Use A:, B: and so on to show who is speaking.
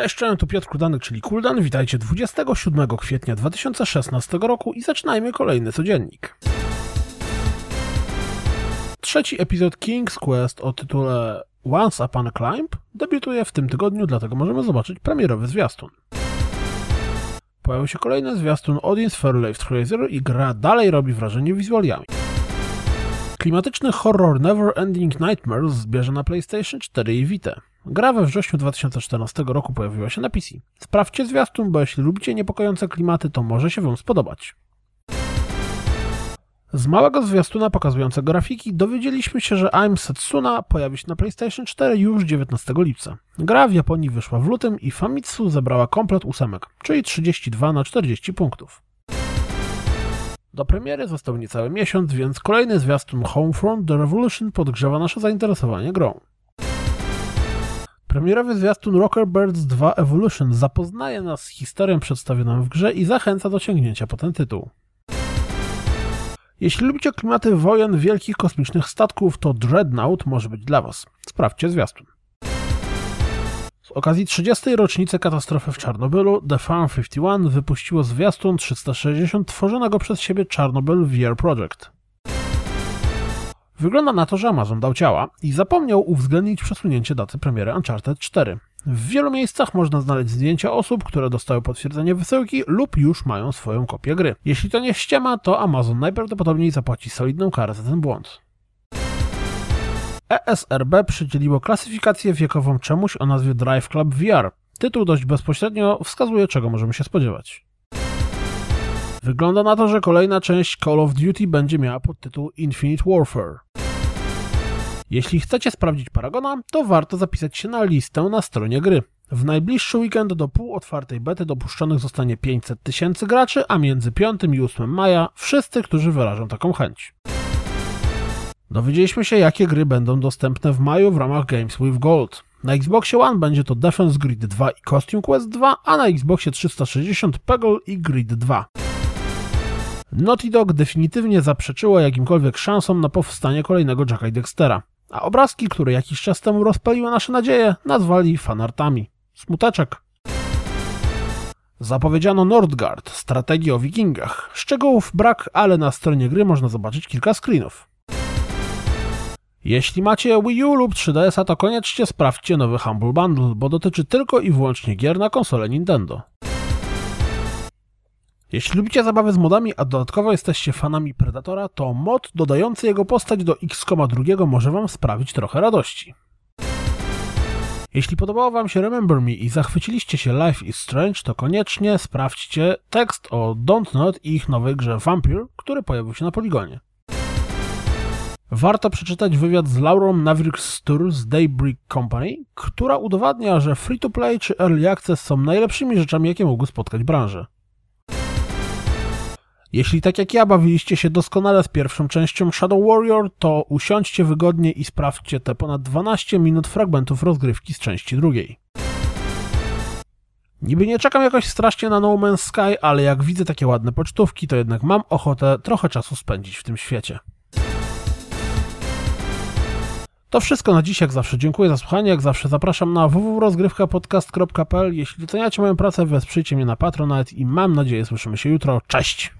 A: Cześć, cześć, tu Piotr Kuldanek, czyli Kuldan. Witajcie 27 kwietnia 2016 roku i zaczynajmy kolejny codziennik. Trzeci epizod King's Quest o tytule Once Upon a Climb debiutuje w tym tygodniu, dlatego możemy zobaczyć premierowy zwiastun. Pojawił się kolejny zwiastun Odin's Fairlife Tracer i gra dalej robi wrażenie wizualiami. Klimatyczny horror Never Ending Nightmares zbierze na PlayStation 4 i Vita. Gra we wrześniu 2014 roku pojawiła się na PC. Sprawdźcie zwiastun, bo jeśli lubicie niepokojące klimaty, to może się Wam spodobać. Z małego zwiastuna pokazującego grafiki dowiedzieliśmy się, że I'm Setsuna pojawi się na PlayStation 4 już 19 lipca. Gra w Japonii wyszła w lutym i Famitsu zebrała komplet ósemek, czyli 32 na 40 punktów. Do premiery został niecały miesiąc, więc kolejny zwiastun Homefront The Revolution podgrzewa nasze zainteresowanie grą. Premierowy zwiastun Rocker Birds 2 Evolution zapoznaje nas z historią przedstawioną w grze i zachęca do sięgnięcia po ten tytuł. Jeśli lubicie klimaty wojen wielkich kosmicznych statków, to Dreadnought może być dla Was. Sprawdźcie zwiastun. Z okazji 30. rocznicy katastrofy w Czarnobylu, The Farm 51 wypuściło zwiastun 360 tworzonego przez siebie Czarnobyl VR Project. Wygląda na to, że Amazon dał ciała i zapomniał uwzględnić przesunięcie daty premiery Uncharted 4. W wielu miejscach można znaleźć zdjęcia osób, które dostały potwierdzenie wysyłki lub już mają swoją kopię gry. Jeśli to nie ściema, to Amazon najprawdopodobniej zapłaci solidną karę za ten błąd. ESRB przydzieliło klasyfikację wiekową czemuś o nazwie Drive Club VR. Tytuł dość bezpośrednio wskazuje, czego możemy się spodziewać. Wygląda na to, że kolejna część Call of Duty będzie miała podtytuł Infinite Warfare. Jeśli chcecie sprawdzić Paragona, to warto zapisać się na listę na stronie gry. W najbliższy weekend do półotwartej bety dopuszczonych zostanie 500 tysięcy graczy, a między 5 i 8 maja wszyscy, którzy wyrażą taką chęć. Dowiedzieliśmy się, jakie gry będą dostępne w maju w ramach Games with Gold. Na Xboxie One będzie to Defense Grid 2 i Costume Quest 2, a na Xboxie 360 Peggle i Grid 2. Naughty Dog definitywnie zaprzeczyło jakimkolwiek szansom na powstanie kolejnego Jacka i Dextera, a obrazki, które jakiś czas temu rozpaliły nasze nadzieje, nazwali fanartami. Smuteczek. Zapowiedziano Nordgard, strategię o wikingach. Szczegółów brak, ale na stronie gry można zobaczyć kilka screenów. Jeśli macie Wii U lub 3DS-a, to koniecznie sprawdźcie nowy Humble Bundle, bo dotyczy tylko i wyłącznie gier na konsolę Nintendo. Jeśli lubicie zabawy z modami, a dodatkowo jesteście fanami Predatora, to mod dodający jego postać do XCOMa 2 może Wam sprawić trochę radości. Jeśli podobało Wam się Remember Me i zachwyciliście się Life is Strange, to koniecznie sprawdźcie tekst o Don't Not i ich nowej grze Vampire, który pojawił się na poligonie. Warto przeczytać wywiad z Laurą Navrick-Stur z Daybreak Company, która udowadnia, że free-to-play czy early access są najlepszymi rzeczami, jakie mogły spotkać branżę. Jeśli tak jak ja bawiliście się doskonale z pierwszą częścią Shadow Warrior, to usiądźcie wygodnie i sprawdźcie te ponad 12 minut fragmentów rozgrywki z części drugiej. Niby nie czekam jakoś strasznie na No Man's Sky, ale jak widzę takie ładne pocztówki, to jednak mam ochotę trochę czasu spędzić w tym świecie. To wszystko na dziś, jak zawsze. Dziękuję za słuchanie, jak zawsze zapraszam na www.rozgrywkapodcast.pl. Jeśli doceniacie moją pracę, wesprzyjcie mnie na Patronite i mam nadzieję słyszymy się jutro. Cześć!